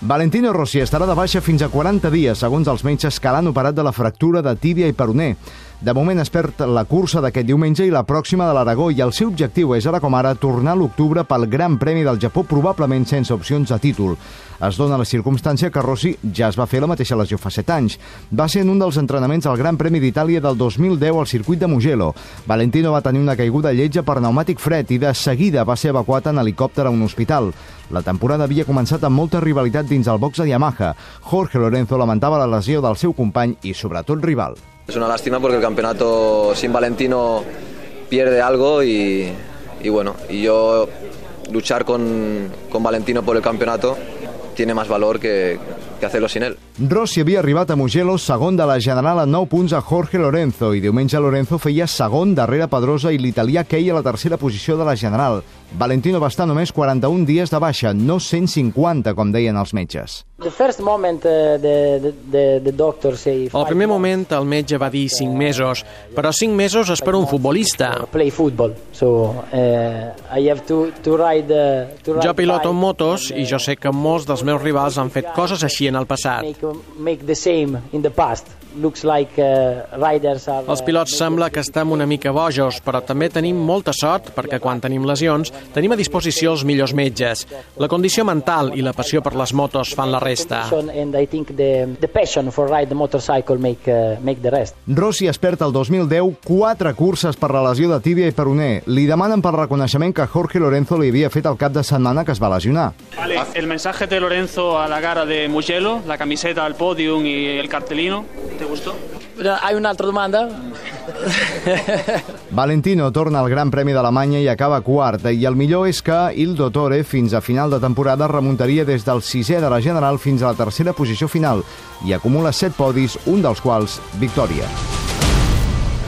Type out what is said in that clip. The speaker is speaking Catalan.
Valentino Rossi estarà de baixa fins a 40 dies, segons els metges que l'han operat de la fractura de tíbia i peroné. De moment es perd la cursa d'aquest diumenge i la pròxima de l'Aragó i el seu objectiu és ara com ara tornar a l'octubre pel Gran Premi del Japó, probablement sense opcions de títol. Es dona la circumstància que Rossi ja es va fer la mateixa lesió fa 7 anys. Va ser en un dels entrenaments al Gran Premi d'Itàlia del 2010 al circuit de Mugello. Valentino va tenir una caiguda lletja per pneumàtic fred i de seguida va ser evacuat en helicòpter a un hospital. La temporada havia començat amb molta rivalitat dins el box de Yamaha. Jorge Lorenzo lamentava la lesió del seu company i, sobretot, rival. Es una lástima porque el campeonato sin Valentino pierde algo y, y bueno, y yo luchar con, con Valentino por el campeonato tiene más valor que, que hacerlo sin él. Rossi havia arribat a Mugello segon de la General a 9 punts a Jorge Lorenzo i diumenge Lorenzo feia segon darrere Pedrosa i l'italià Kei a la tercera posició de la General. Valentino va estar només 41 dies de baixa, no 150, com deien els metges. The first moment, uh, the, the, the doctor say Al primer moment el metge va dir 5 mesos, però 5 mesos és per un futbolista. play football, so uh, I have to, to ride, uh, to ride Jo piloto motos i jo sé que molts dels meus rivals han fet coses així en el passat. make, make the same in the past. Looks like uh, riders are... Els pilots sembla que estem una mica bojos, però també tenim molta sort perquè quan tenim lesions tenim a disposició els millors metges. La condició mental i la passió per les motos fan la resta. And I think the, the passion for ride the motorcycle make, uh, make the rest. Rossi es perd el 2010 quatre curses per la lesió de tíbia i peroné. Li demanen pel reconeixement que Jorge Lorenzo li havia fet el cap de setmana que es va lesionar. Vale, el mensaje de Lorenzo a la cara de Mugello, la camiseta al podium y el cartelino, ¿te gustó? Hay una altra domanda? Valentino torna al Gran Premi d'Alemanya i acaba quart, i el millor és que Il Dottore fins a final de temporada remuntaria des del sisè de la General fins a la tercera posició final i acumula set podis, un dels quals victòria.